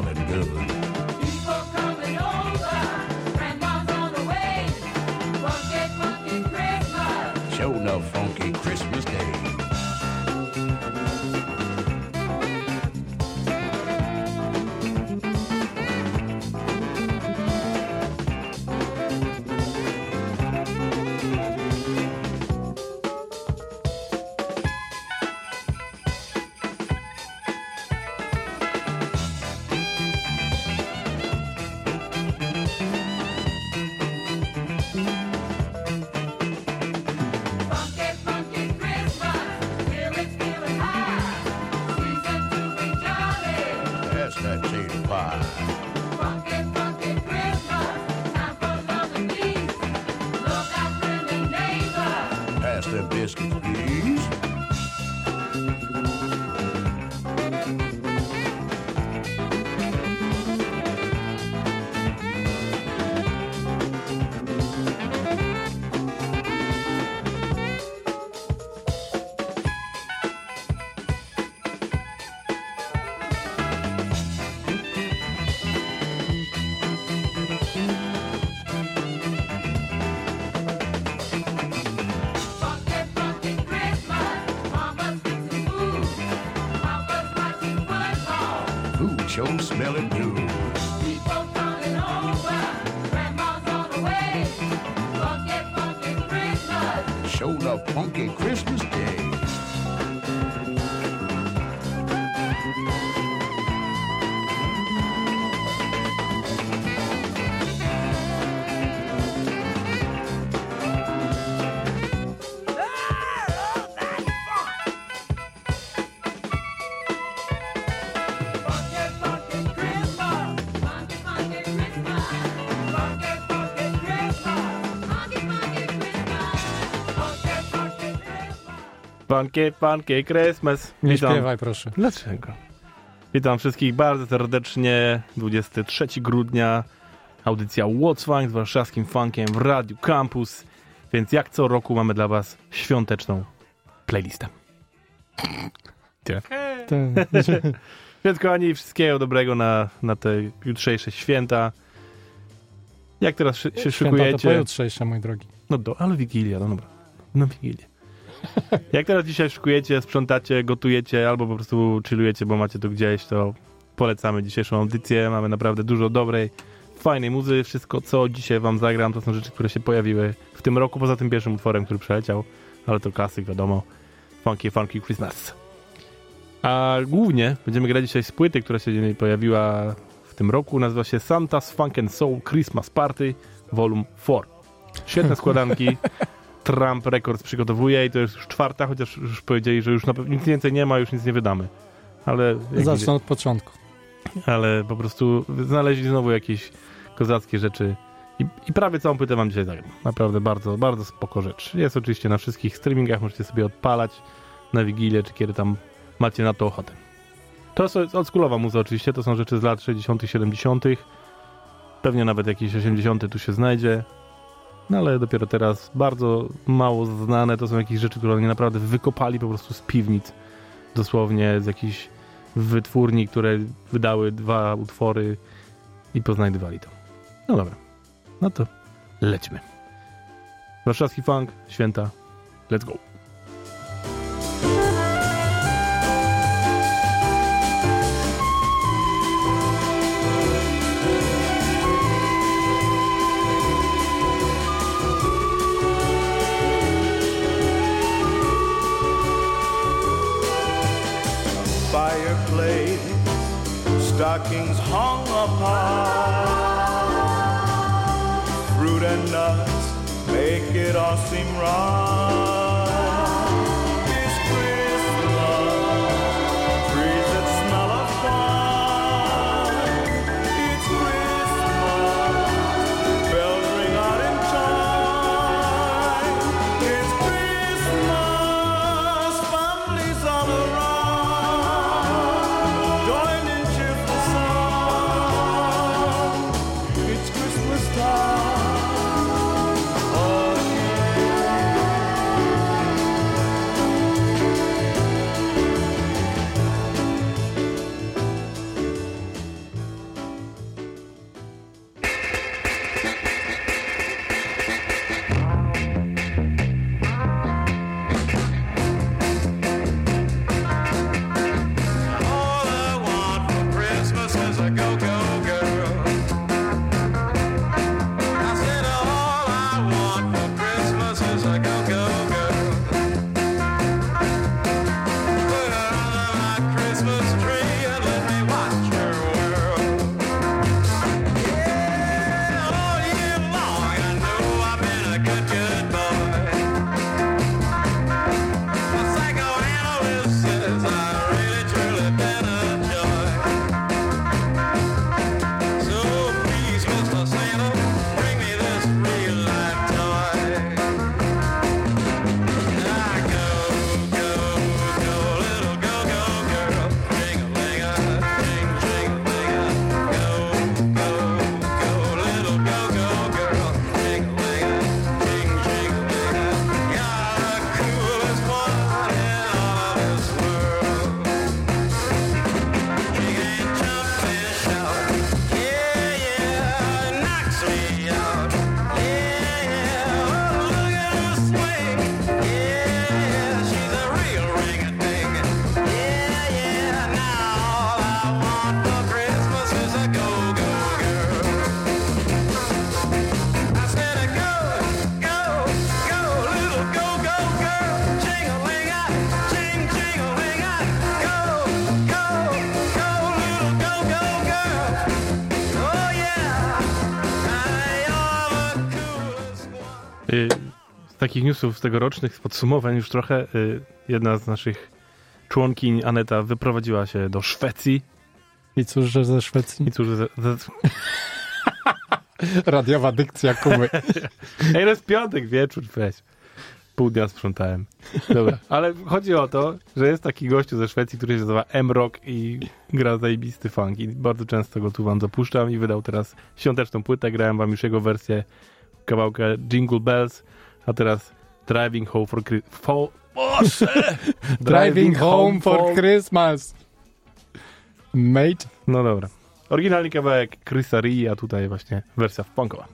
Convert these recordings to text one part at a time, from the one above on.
smelling good. Show smelling good. People coming over. Grandma's on the way. Funky, funky Christmas. Show funky Christmas Funky, funky Christmas. Nie Witam. śpiewaj, proszę. Dlaczego? Witam wszystkich bardzo serdecznie. 23 grudnia. Audycja What's Funk z warszawskim funkiem w Radiu Campus. Więc jak co roku mamy dla was świąteczną playlistę. Ten, Więc kochani, wszystkiego dobrego na, na te jutrzejsze święta. Jak teraz się święta to szykujecie? pojutrzejsze, mój drogi. No do, ale Wigilia, no dobra. No Wigilię. Jak teraz dzisiaj szykujecie, sprzątacie, gotujecie albo po prostu chillujecie, bo macie to gdzieś, to polecamy dzisiejszą audycję. Mamy naprawdę dużo dobrej, fajnej muzy. Wszystko, co dzisiaj wam zagram, to są rzeczy, które się pojawiły w tym roku, poza tym pierwszym utworem, który przeleciał, ale to klasyk, wiadomo. Funky, funky Christmas. A głównie będziemy grać dzisiaj z płyty, która się pojawiła w tym roku. Nazywa się Santa's Funk and Soul Christmas Party Volume 4. Świetne składanki. Trump Records przygotowuje i to jest już czwarta, chociaż już powiedzieli, że już na pewno nic więcej nie ma, już nic nie wydamy. Ale, jak Zacznę od początku. ale po prostu znaleźli znowu jakieś kozackie rzeczy i, i prawie całą płytę wam dzisiaj zagram. Naprawdę bardzo, bardzo spoko rzecz. Jest oczywiście na wszystkich streamingach, możecie sobie odpalać na Wigilię, czy kiedy tam macie na to ochotę. To jest oldschoolowa muza oczywiście, to są rzeczy z lat 60 70 Pewnie nawet jakieś 80 tu się znajdzie. No ale dopiero teraz bardzo mało znane to są jakieś rzeczy, które oni naprawdę wykopali po prostu z piwnic. Dosłownie z jakichś wytwórni, które wydały dwa utwory i poznajdywali to. No dobra. No to lećmy. Warszawski funk, święta. Let's go. Stockings hung apart. Fruit and nuts make it all seem right. Takich newsów tegorocznych, z podsumowań już trochę, y, jedna z naszych członkiń, Aneta, wyprowadziła się do Szwecji. I cóż, że ze Szwecji? I cóż, ze, ze, Radiowa dykcja Kuby. Ej, to jest piątek wieczór, weź. Pół dnia sprzątałem. Dobra, ale chodzi o to, że jest taki gościu ze Szwecji, który się nazywa M-Rock i gra zajebisty funk i bardzo często go tu wam zapuszczam i wydał teraz świąteczną płytę, grałem wam już jego wersję kawałka Jingle Bells, a teraz Driving Home for Christmas. For... Boże! Driving home for Christmas. Mate. No dobra. Oryginalny kawałek Chrisa Rii, a tutaj właśnie wersja punkowa.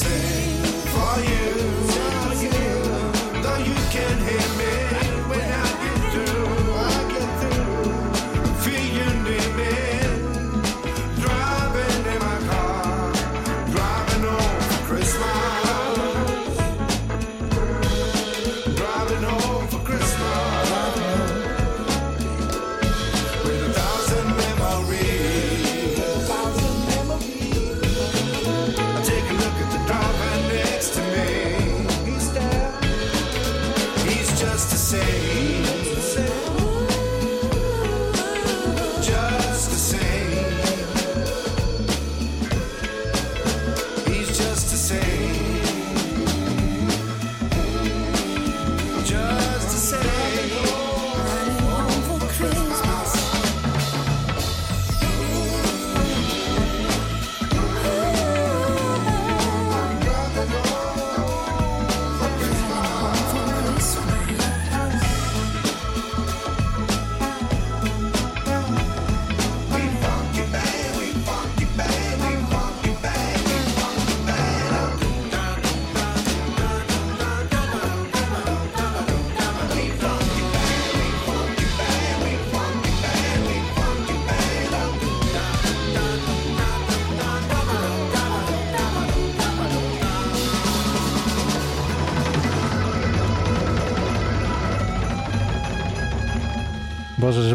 Sing for you. You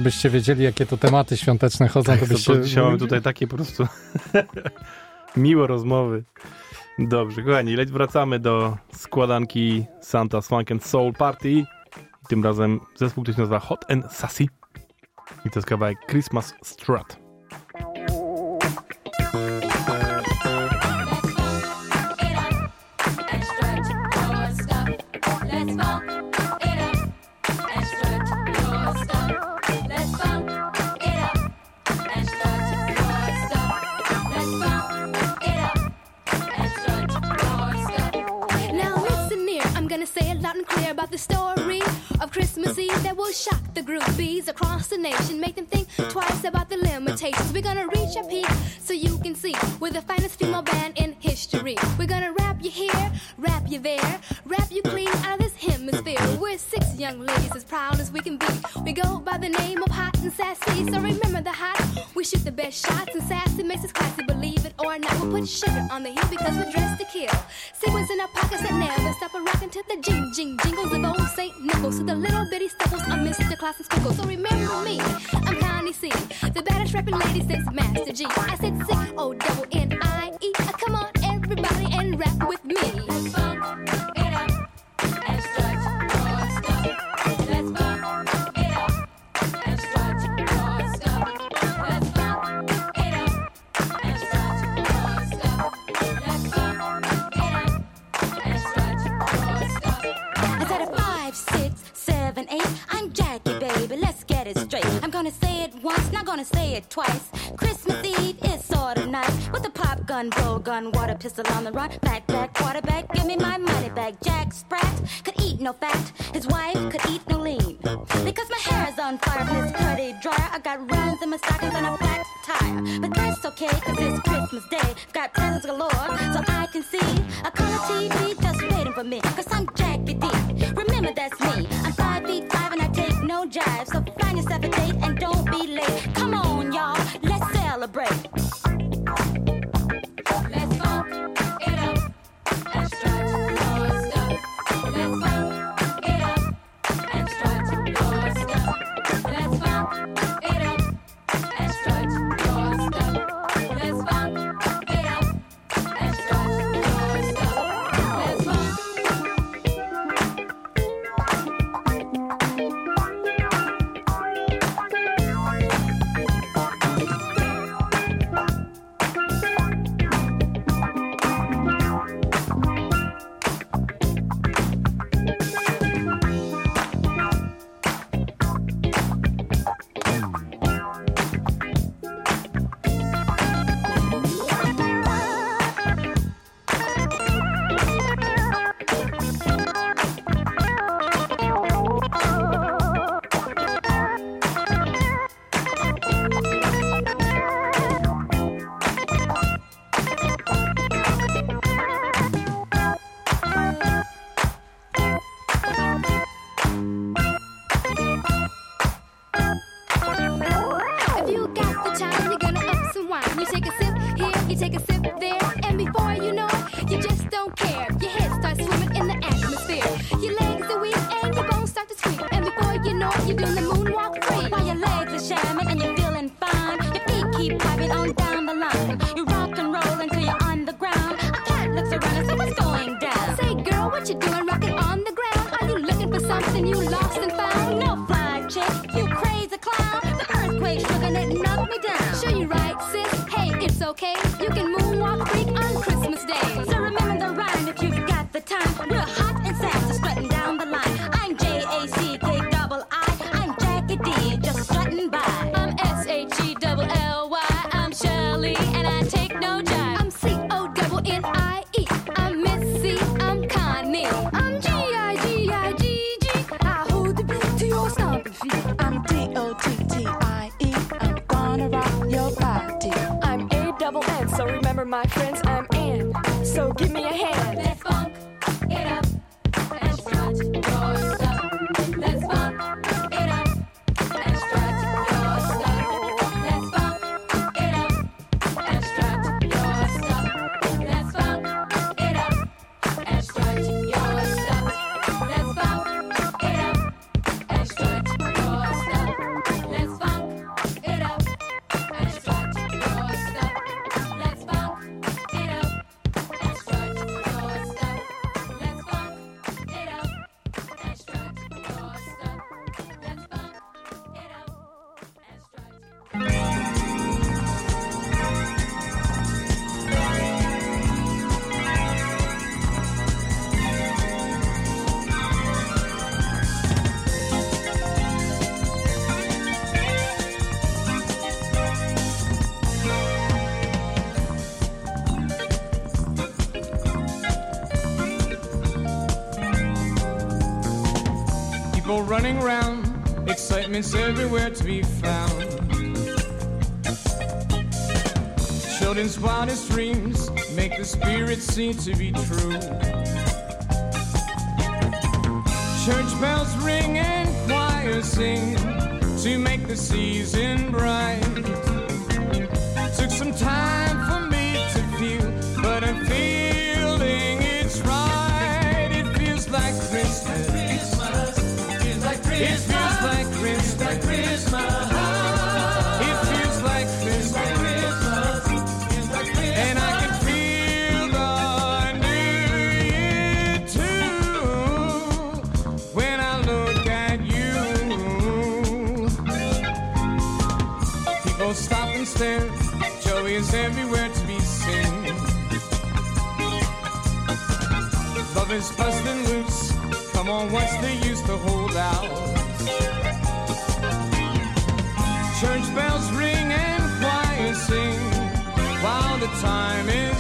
żebyście wiedzieli, jakie to tematy świąteczne chodzą, to Tak, to, byście... to dzisiaj mamy tutaj takie po prostu miłe rozmowy. Dobrze, kochani, leć wracamy do składanki Santa's Funk and Soul Party. Tym razem zespół, który się nazywa Hot and Sassy. I to jest kawałek Christmas Strut. Across the nation, make them think twice about the limitations. We're gonna reach a peak so you can see we're the finest female band in history. We're gonna wrap you here, wrap you there, wrap you clean out of this hemisphere. We're six young ladies as proud as we can be. We go by the name of Hot and Sassy, so remember the hot. We shoot the best shots and sassy makes us classy, believe it or not. We'll put sugar on the hill because we're dressed to kill. Sequins in our pockets that never stop a rockin' to the jing jing old Nichols to the little bitty stubbles of Mr. Claus and Sprinkles. So remember me, I'm Connie C, the baddest rapping lady since Master Gee. I said sick, O oh double gonna say it once, not gonna say it twice. Christmas Eve is sorta nice. With a pop gun, blow gun, water pistol on the run. Back, back, quarterback, give me my money back. Jack Sprat could eat no fat. His wife could eat no lean. Because my hair is on fire from this pretty dryer. I got rounds in my stockings and a flat tire. But that's okay, cause it's Christmas Day. i Got presents galore, so I can see a color TV just waiting for me. Cause I'm Jackie D. Remember that's me. I'm five feet five and I take no jive. What you doing rocking on the ground? Are you looking for something you lost and found? No fly chick, you crazy clown. The earthquake shook and it knocked me down. Sure you right, sis. Hey, it's okay. My friends, I'm Ann. So give me a hand. Running round, excitement's everywhere to be found. Children's wildest dreams make the spirit seem to be true. Church bells ring and choirs sing to make the season bright. Took some time Joy is everywhere to be seen. Love is busting loose. Come on, what's the the holdouts. Church bells ring and choirs sing while the time is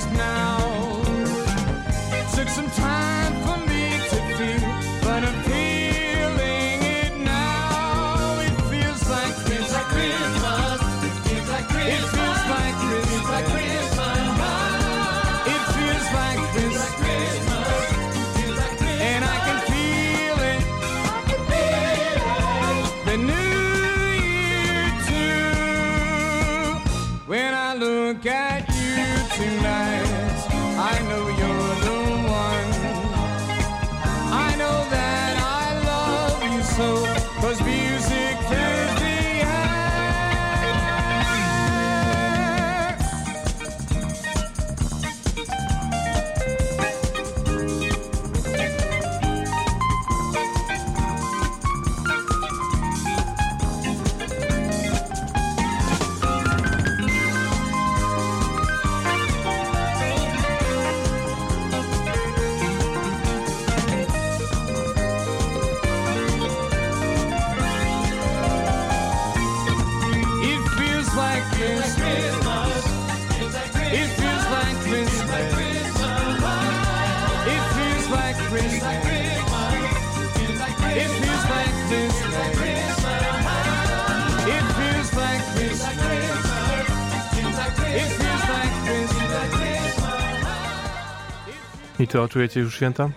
to czujecie już święta?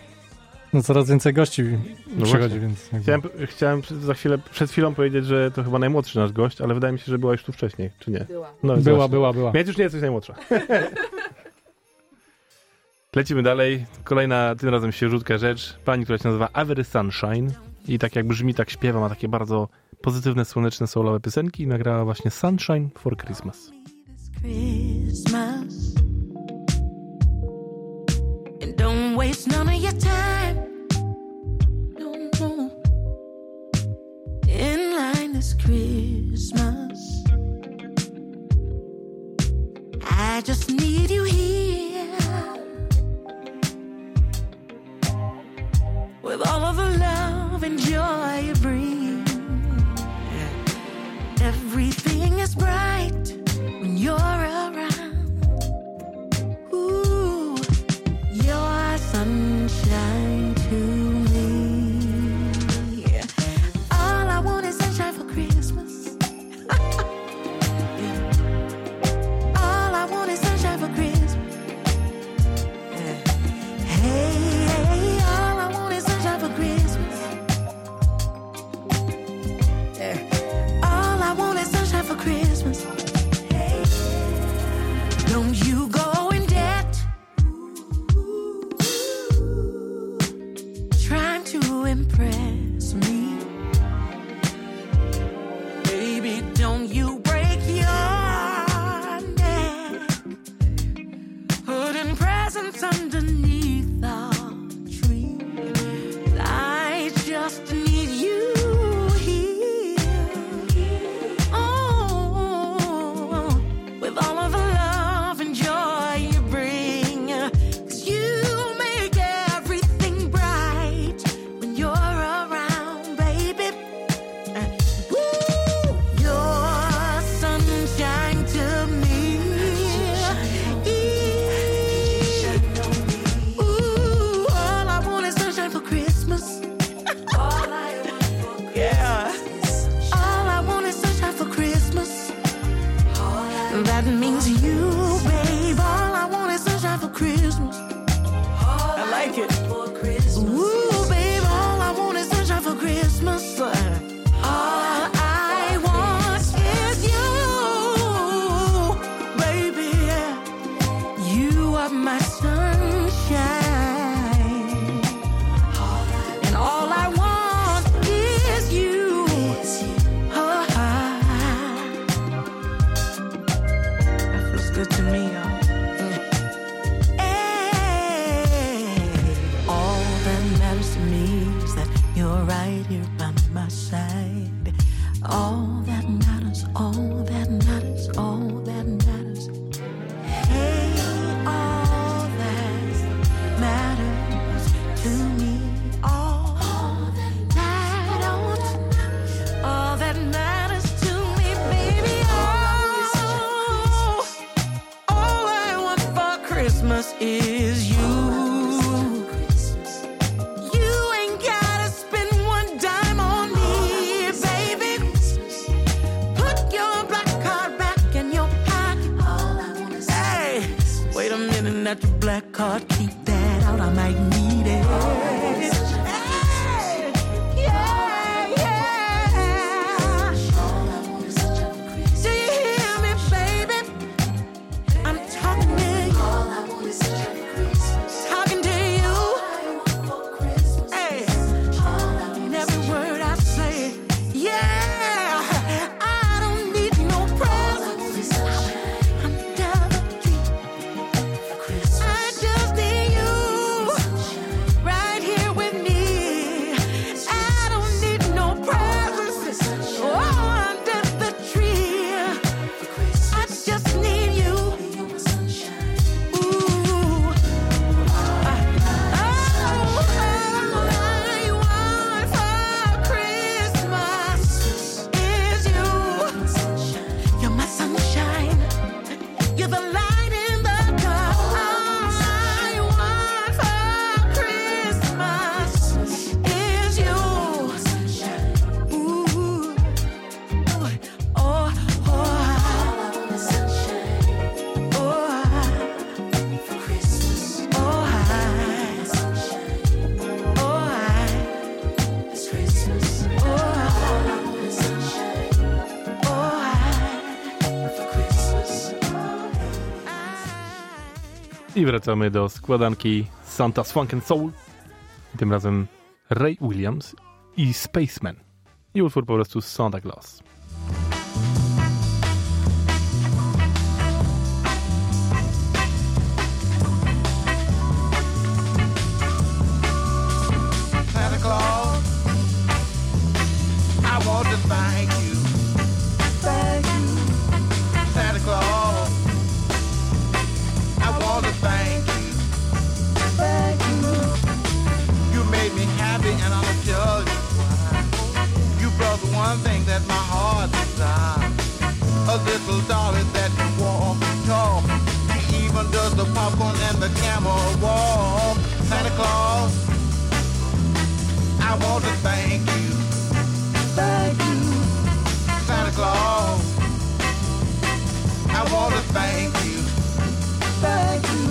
No coraz więcej gości no przychodzi, więc... Jakby... Chciałem, chciałem, za chwilę, przed chwilą powiedzieć, że to chyba najmłodszy nasz gość, ale wydaje mi się, że była już tu wcześniej, czy nie? Była. No, była, była, była, była. Więc już nie jesteś najmłodsza. Lecimy dalej. Kolejna, tym razem świeżutka rzecz. Pani, która się nazywa Avery Sunshine i tak jak brzmi, tak śpiewa, ma takie bardzo pozytywne, słoneczne, soulowe piosenki i nagrała właśnie Sunshine for Christmas. Christmas. Don't waste none of your time. No, no. In line this Christmas. I just need you here. With all of the love and joy you bring. Everything is bright when you're good to me. Wracamy do składanki Santa's Funk and Soul. Tym razem Ray Williams i Spaceman. I utwór po prostu Santa Claus. Little dolly that can walk and talk. She even does the popcorn and the camel walk. Santa Claus. I want to thank you. Thank you. Santa Claus. I want to thank you. Thank you.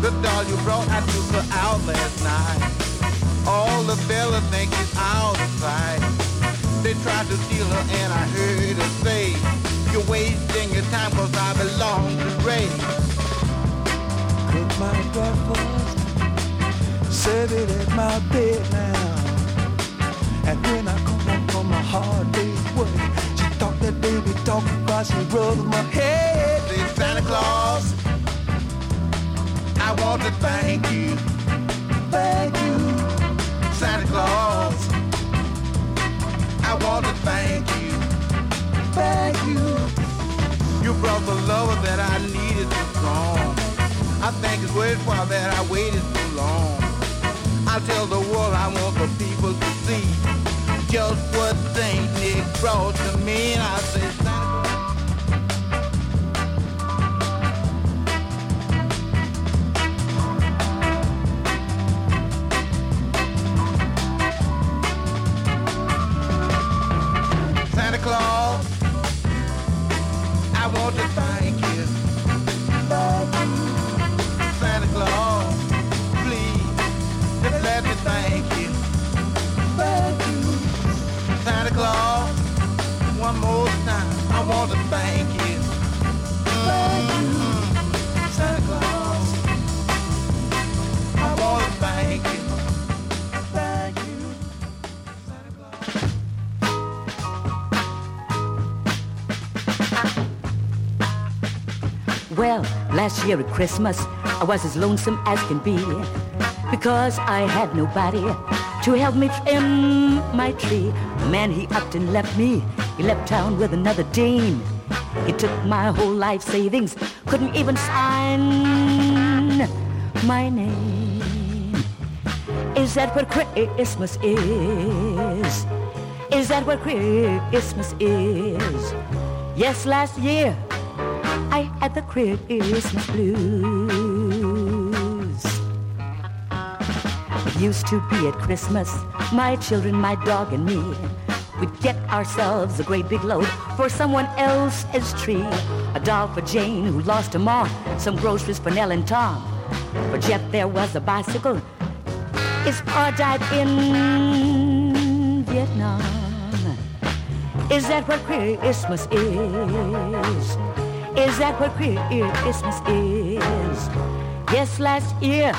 The doll you brought, I took her out last night. All the fellas think she's out of sight. They tried to steal her and I heard her say, You're wasting your time cause I belong to Ray. Cook my breakfast, serve it at my bed now. And when I come home from my hard day's work, she talk that baby talk about she rubs my head. Say, Santa Claus, I want to thank you. Thank you. Santa Claus, I want to brought the lover that I needed so strong. I think it's worthwhile that I waited so long. I'll tell the world I want the people to see just what Saint Nick brought to me. And I say, last year at Christmas, I was as lonesome as can be because I had nobody to help me trim my tree. Man, he upped and left me. He left town with another dame. He took my whole life savings, couldn't even sign my name. Is that what Christmas is? Is that what Christmas is? Yes, last year I had the Christmas blues. Used to be at Christmas, my children, my dog, and me. We'd get ourselves a great big load for someone else's tree. A doll for Jane who lost her mom, some groceries for Nell and Tom. For Jeff there was a bicycle. His pa died in Vietnam. Is that what Christmas is? Is that what Christmas is? Yes, last year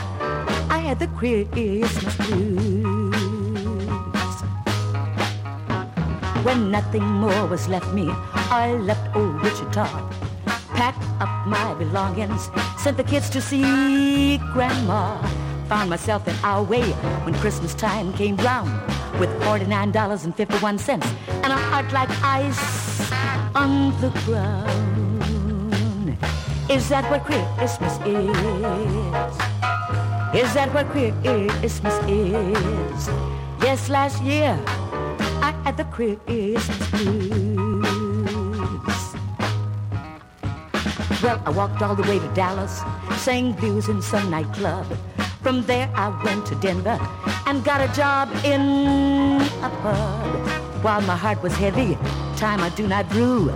I had the Christmas blues. When nothing more was left me, I left old Wichita. Packed up my belongings, sent the kids to see Grandma. Found myself in our way when Christmas time came round with $49.51 and a heart like ice on the ground. Is that what Christmas is? Is that what Christmas is? Yes, last year I had the Christmas blues. Well, I walked all the way to Dallas, sang blues in some nightclub. From there I went to Denver and got a job in a pub. While my heart was heavy, time I do not brew.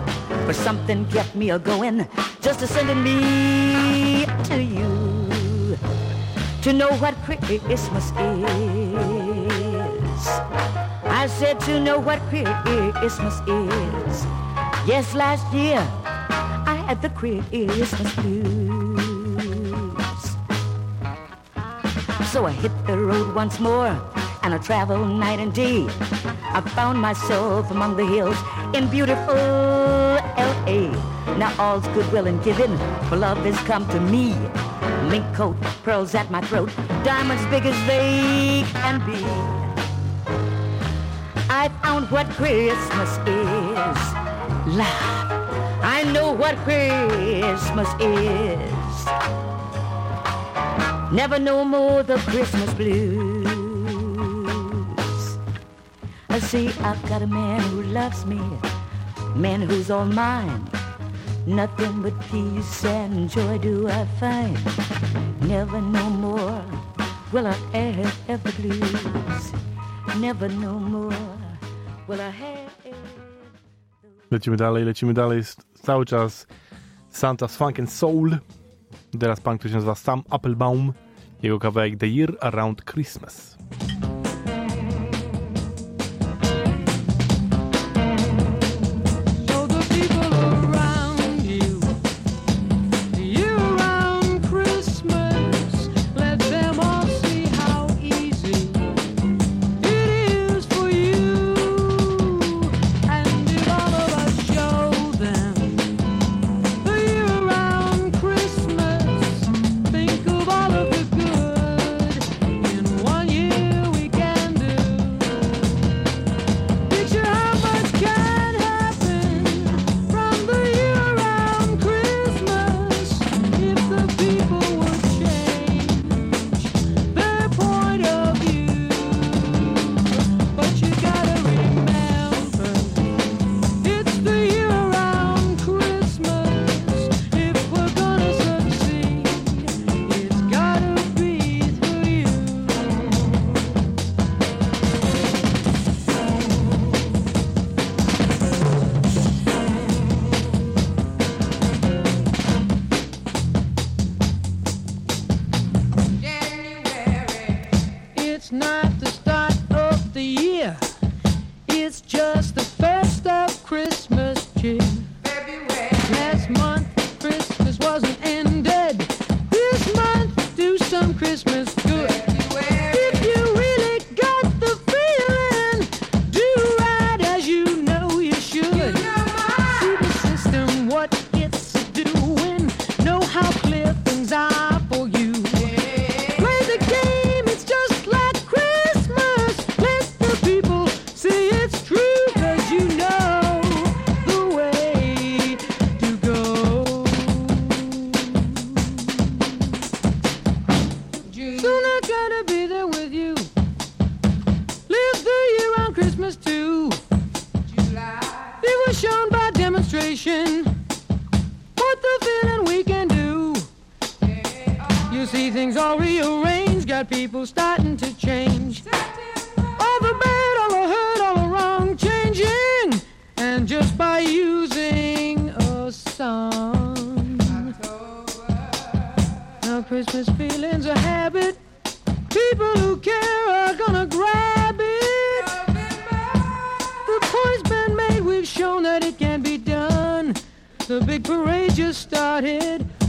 But something kept me a-going, just a-sending me to you to know what Christmas is. I said to know what Christmas is. Yes, last year I had the Christmas blues. So I hit the road once more and I traveled night and day. I found myself among the hills in beautiful L.A. Now all's goodwill and giving, for love has come to me. Mink coat, pearls at my throat, diamonds big as they can be. I found what Christmas is. Love. I know what Christmas is. Never no more the Christmas blues. I see I've got a man who loves me man who's all mine. Nothing but peace and joy do I find. Never no more will I have ever blues. Never no more will I have. Lecimy dalej, lecimy dalej. Cały czas Santa's Funk and Soul. Teraz pan, który się nazywa Sam Applebaum. Jego kawałek The Year Around Christmas.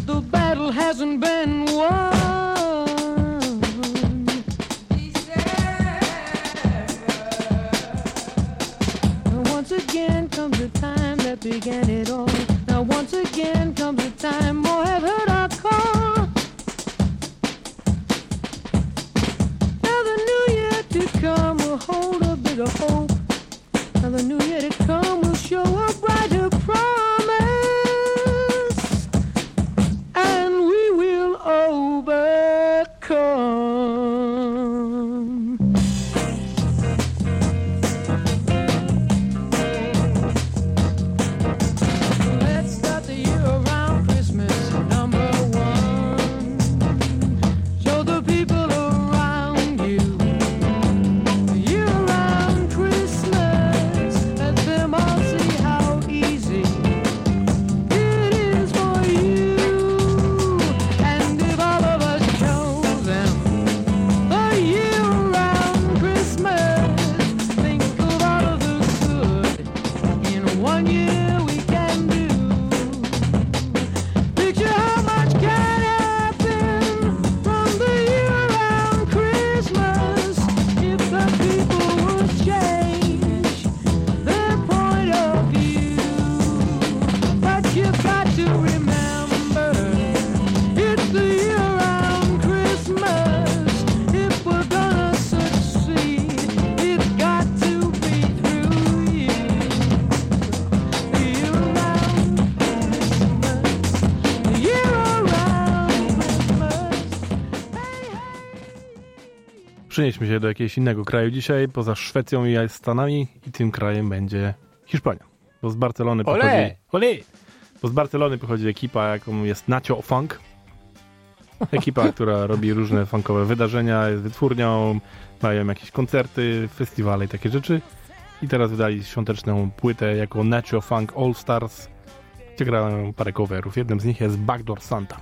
the battle hasn't been won. Once again comes the time that began it all. przenieśmy się do jakiegoś innego kraju dzisiaj, poza Szwecją i Stanami i tym krajem będzie Hiszpania. Bo z Barcelony pochodzi... Ole! Bo z Barcelony pochodzi ekipa, jaką jest Nacio Funk. Ekipa, która robi różne funkowe wydarzenia, jest wytwórnią, mają jakieś koncerty, festiwale i takie rzeczy. I teraz wydali świąteczną płytę jako Nacho Funk All Stars, gdzie grają parę coverów. Jednym z nich jest Backdoor Santa.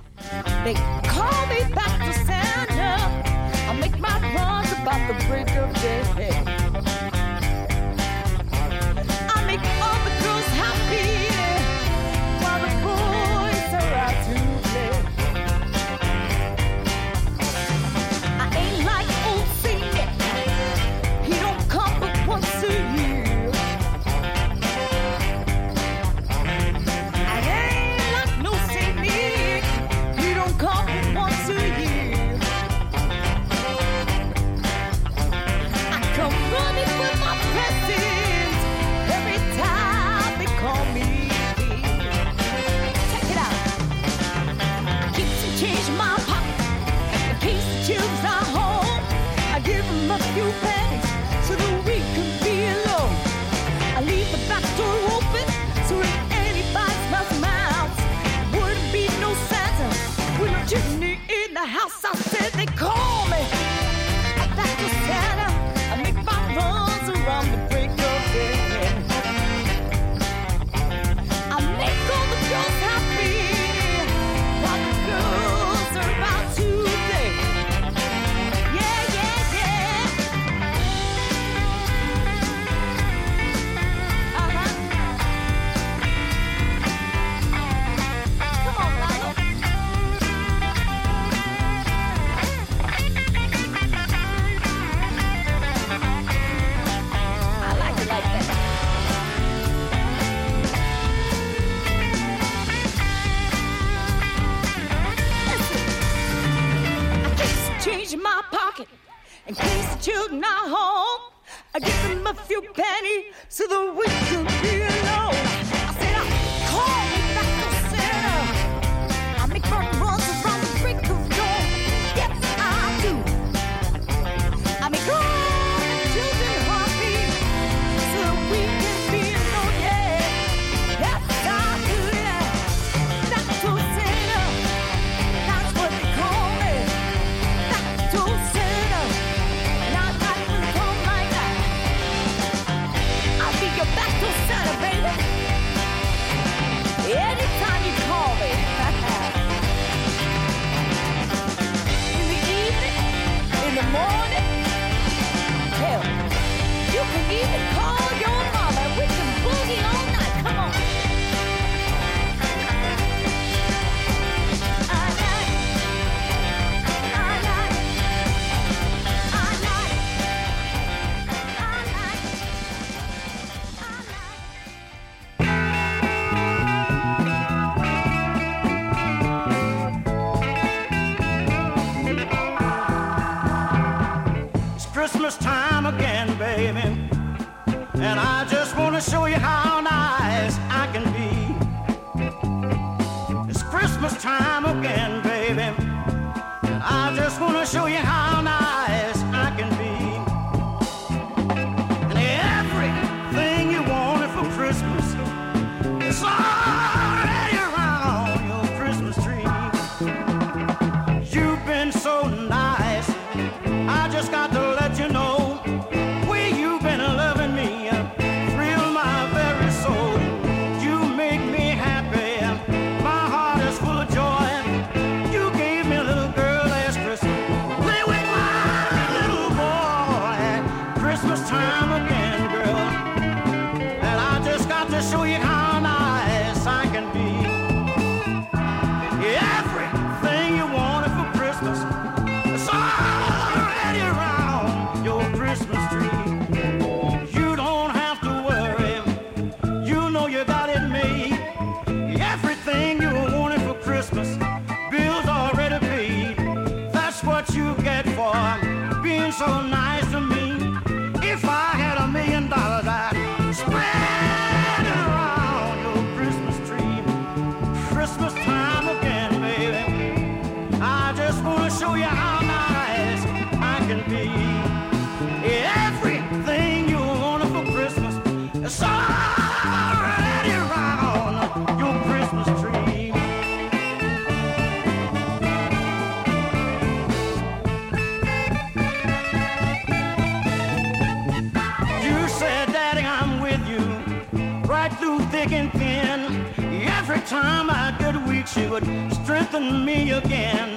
Time I get weak, she would strengthen me again.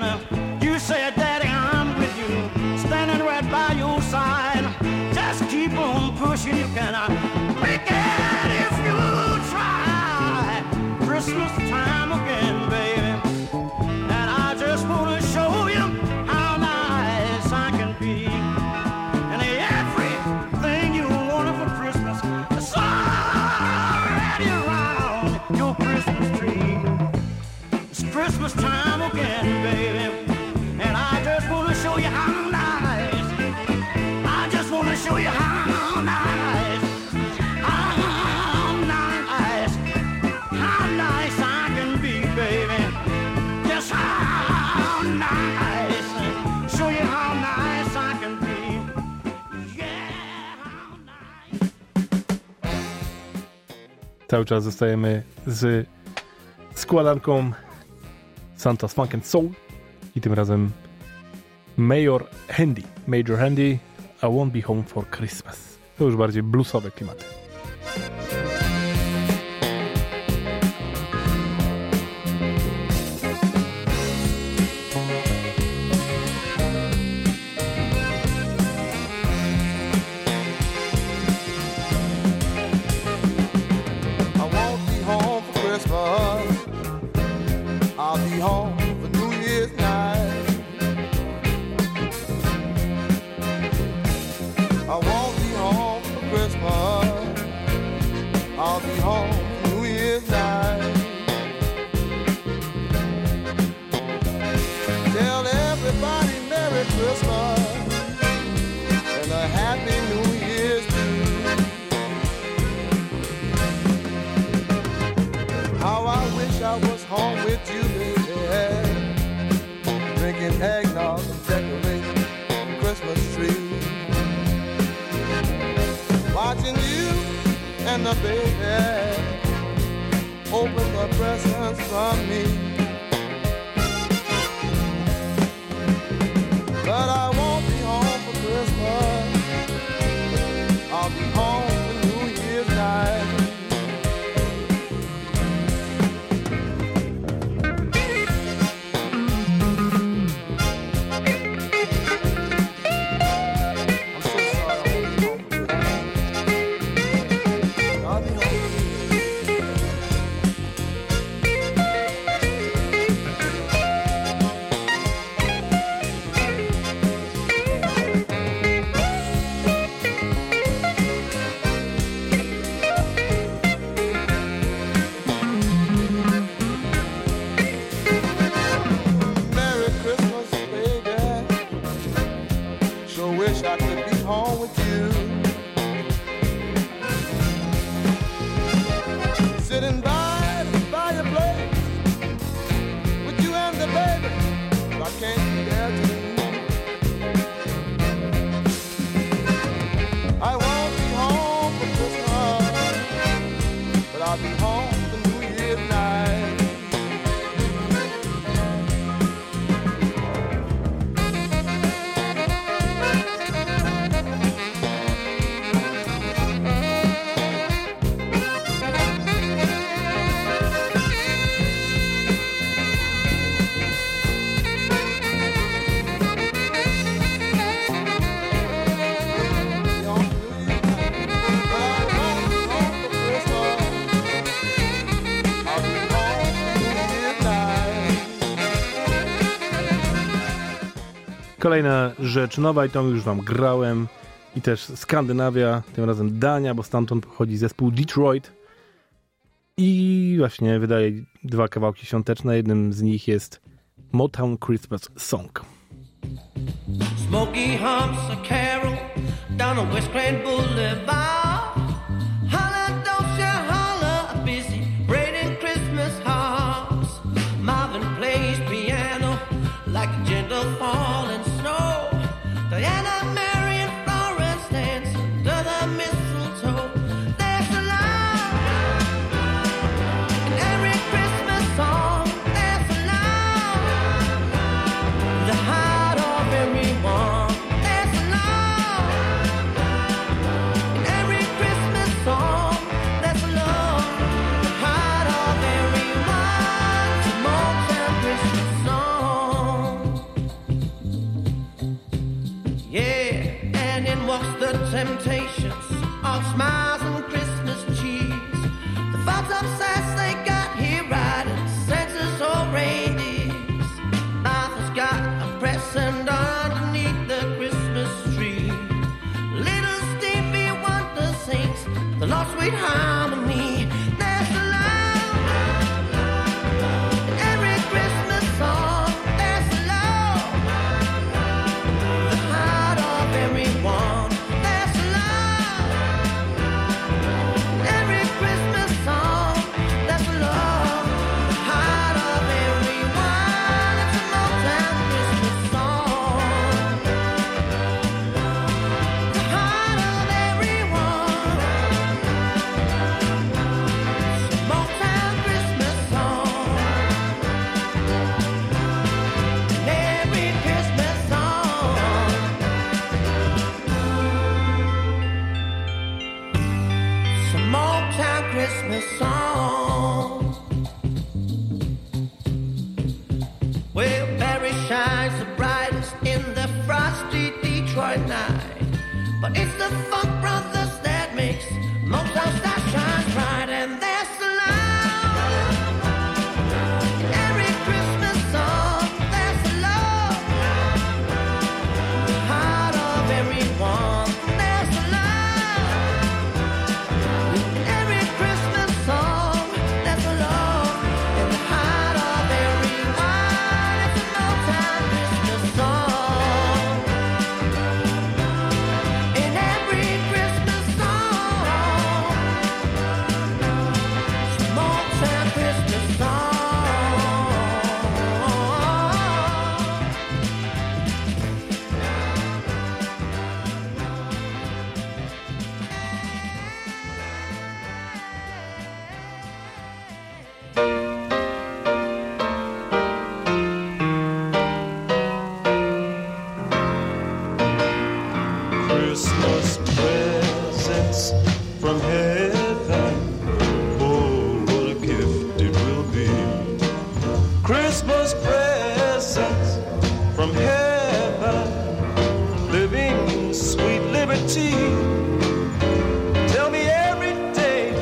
You said, Daddy, I'm with you, standing right by your side. Just keep on pushing, you can uh, make it Cały czas zostajemy z składanką Santa's Funk and Soul i tym razem Major Handy. Major Handy, I won't be home for Christmas. To już bardziej bluesowe klimaty. How I wish I was home with you, baby. Drinking eggnog and decorating the Christmas tree. Watching you and the baby open the presents from me. Kolejna rzecz nowa i tą już wam grałem i też Skandynawia, tym razem Dania, bo stamtąd pochodzi zespół Detroit i właśnie wydaje dwa kawałki świąteczne. Jednym z nich jest Motown Christmas Song. Smoky humps a carol down on West Grand Boulevard. Christmas presents from heaven, living sweet liberty. Tell me every day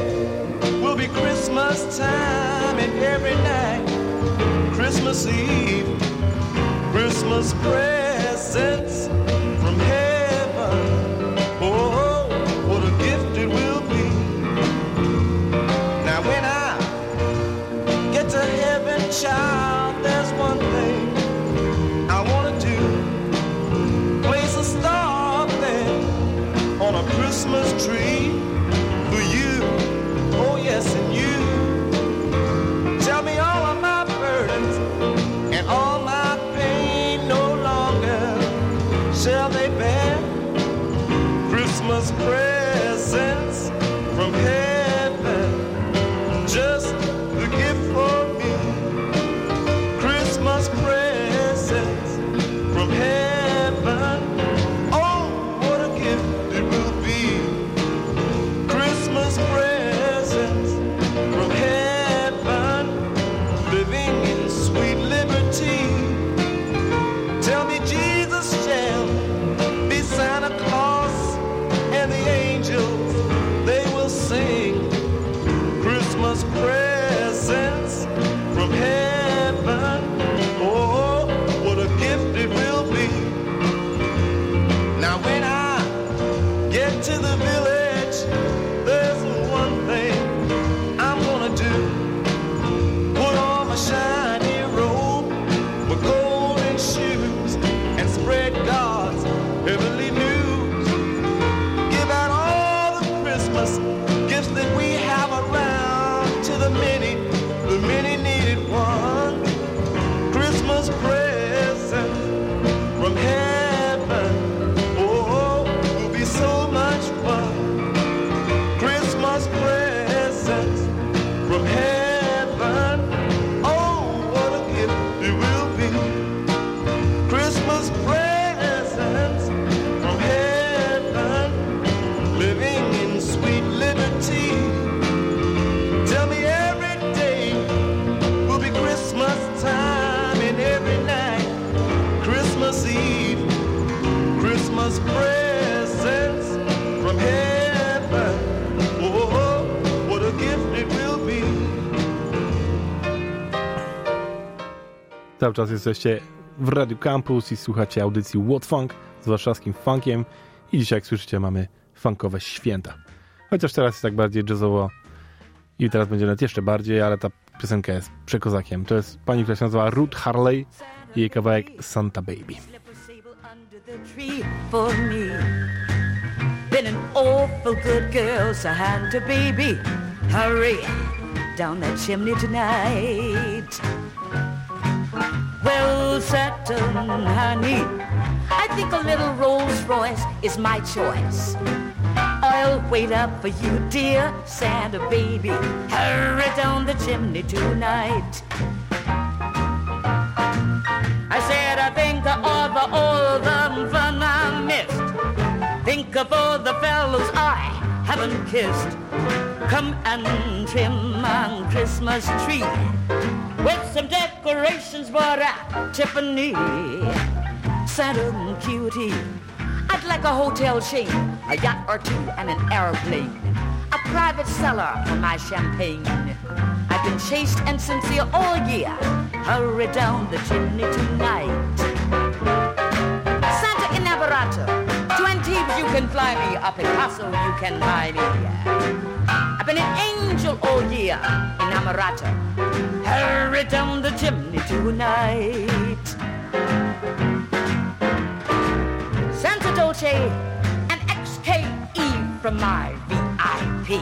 will be Christmas time, and every night, Christmas Eve, Christmas presents. Cały czas jesteście w Radio Campus i słuchacie audycji What Funk z warszawskim funkiem. I dzisiaj, jak słyszycie, mamy funkowe święta. Chociaż teraz jest tak bardziej jazzowo i teraz będzie nawet jeszcze bardziej, ale ta piosenka jest przekozakiem. To jest pani, która się nazywa Ruth Harley i jej kawałek Santa Baby. Been an awful good girl, baby. Hurry down that chimney tonight. Well, Santa, honey, I think a little Rolls Royce is my choice. I'll wait up for you, dear Santa baby. Hurry down the chimney tonight. I said I think of all the fun I missed. Think of all the fellows I haven't kissed. Come and trim my Christmas tree with some decorations bought at Tiffany. Santa cutie, I'd like a hotel chain, a yacht or two, and an airplane. A private cellar for my champagne. I've been chased and sincere all year. Hurry down the chimney tonight. Santa Inamorato, to Antibes you can fly me, a Picasso you can buy me. I've been an angel all year, Inamorato. Hurry down the chimney tonight. Santa Dolce, an XKE from my VIP.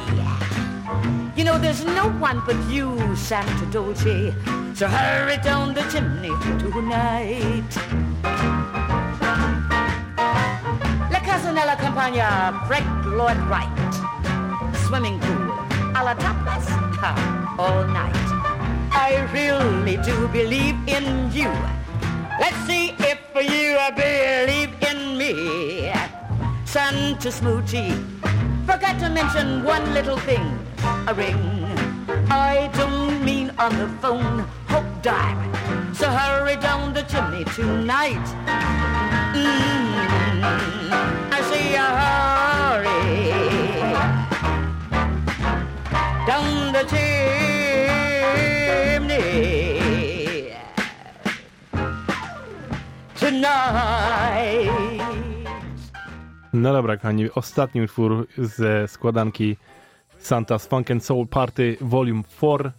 You know there's no one but you, Santa Dolce. So hurry down the chimney tonight. La Casa nella Campagna, Frank Lloyd Wright. Swimming pool, a la tapas, ha, all night. I really do believe in you. Let's see if you believe in me. Santa Smoochie, forgot to mention one little thing, a ring. I don't mean on the phone, hope diamond. So hurry down the chimney tonight. Mm, I say you hurry down the chimney tonight. No dobra, kochani, ostatni utwór ze składanki Santa's Funk and Soul Party Volume 4.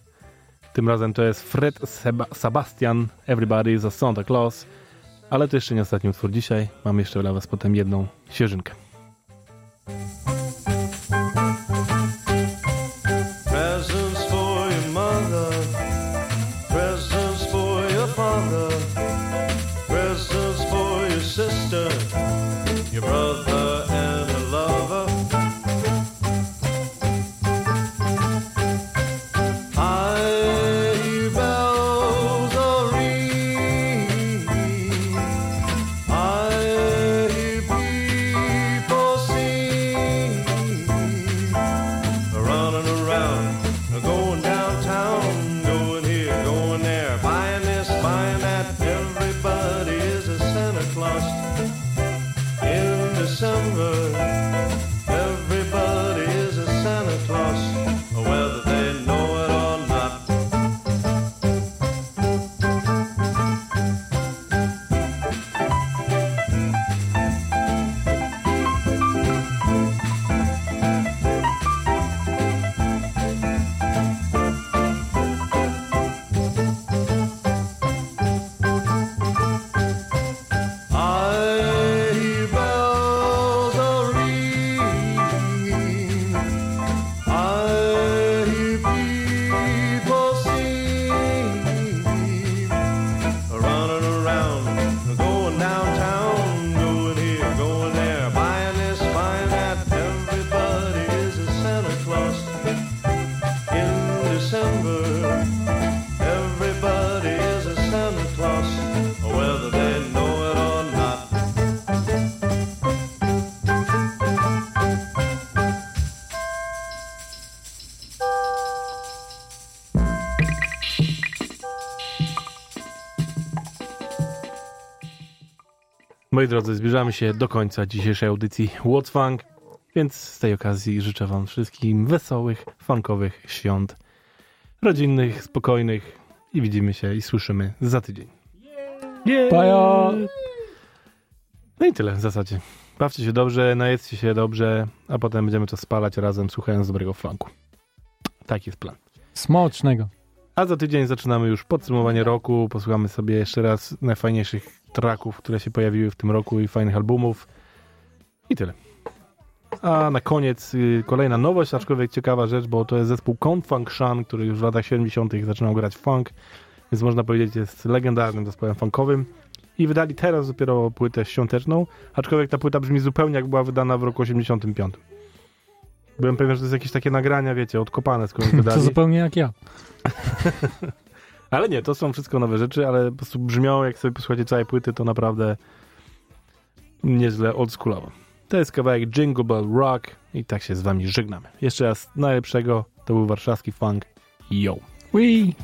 Tym razem to jest Fred Seba Sebastian, Everybody is a Santa Claus. Ale to jeszcze nie ostatni utwór dzisiaj. Mam jeszcze dla was potem jedną świeżynkę. Moi drodzy, zbliżamy się do końca dzisiejszej audycji What's Funk, więc z tej okazji życzę wam wszystkim wesołych, funkowych świąt, rodzinnych, spokojnych i widzimy się i słyszymy za tydzień. Yeah. Bajo. No i tyle w zasadzie. Bawcie się dobrze, najedzcie się dobrze, a potem będziemy to spalać razem, słuchając dobrego flanku. Taki jest plan. Smocznego. A za tydzień zaczynamy już podsumowanie roku. Posłuchamy sobie jeszcze raz najfajniejszych tracków, które się pojawiły w tym roku i fajnych albumów. I tyle. A na koniec y, kolejna nowość, aczkolwiek ciekawa rzecz, bo to jest zespół Confunction, który już w latach 70. zaczynał grać funk, więc można powiedzieć jest legendarnym zespołem funkowym. I wydali teraz dopiero płytę świąteczną, aczkolwiek ta płyta brzmi zupełnie jak była wydana w roku 85. Byłem pewien, że to jest jakieś takie nagrania, wiecie, odkopane skąd To wydali. zupełnie jak ja. Ale nie, to są wszystko nowe rzeczy, ale po prostu brzmią, jak sobie posłuchacie całej płyty, to naprawdę nieźle oldschoolowo. To jest kawałek Jingle Bell Rock i tak się z wami żegnamy. Jeszcze raz najlepszego, to był warszawski funk. Yo! Wee!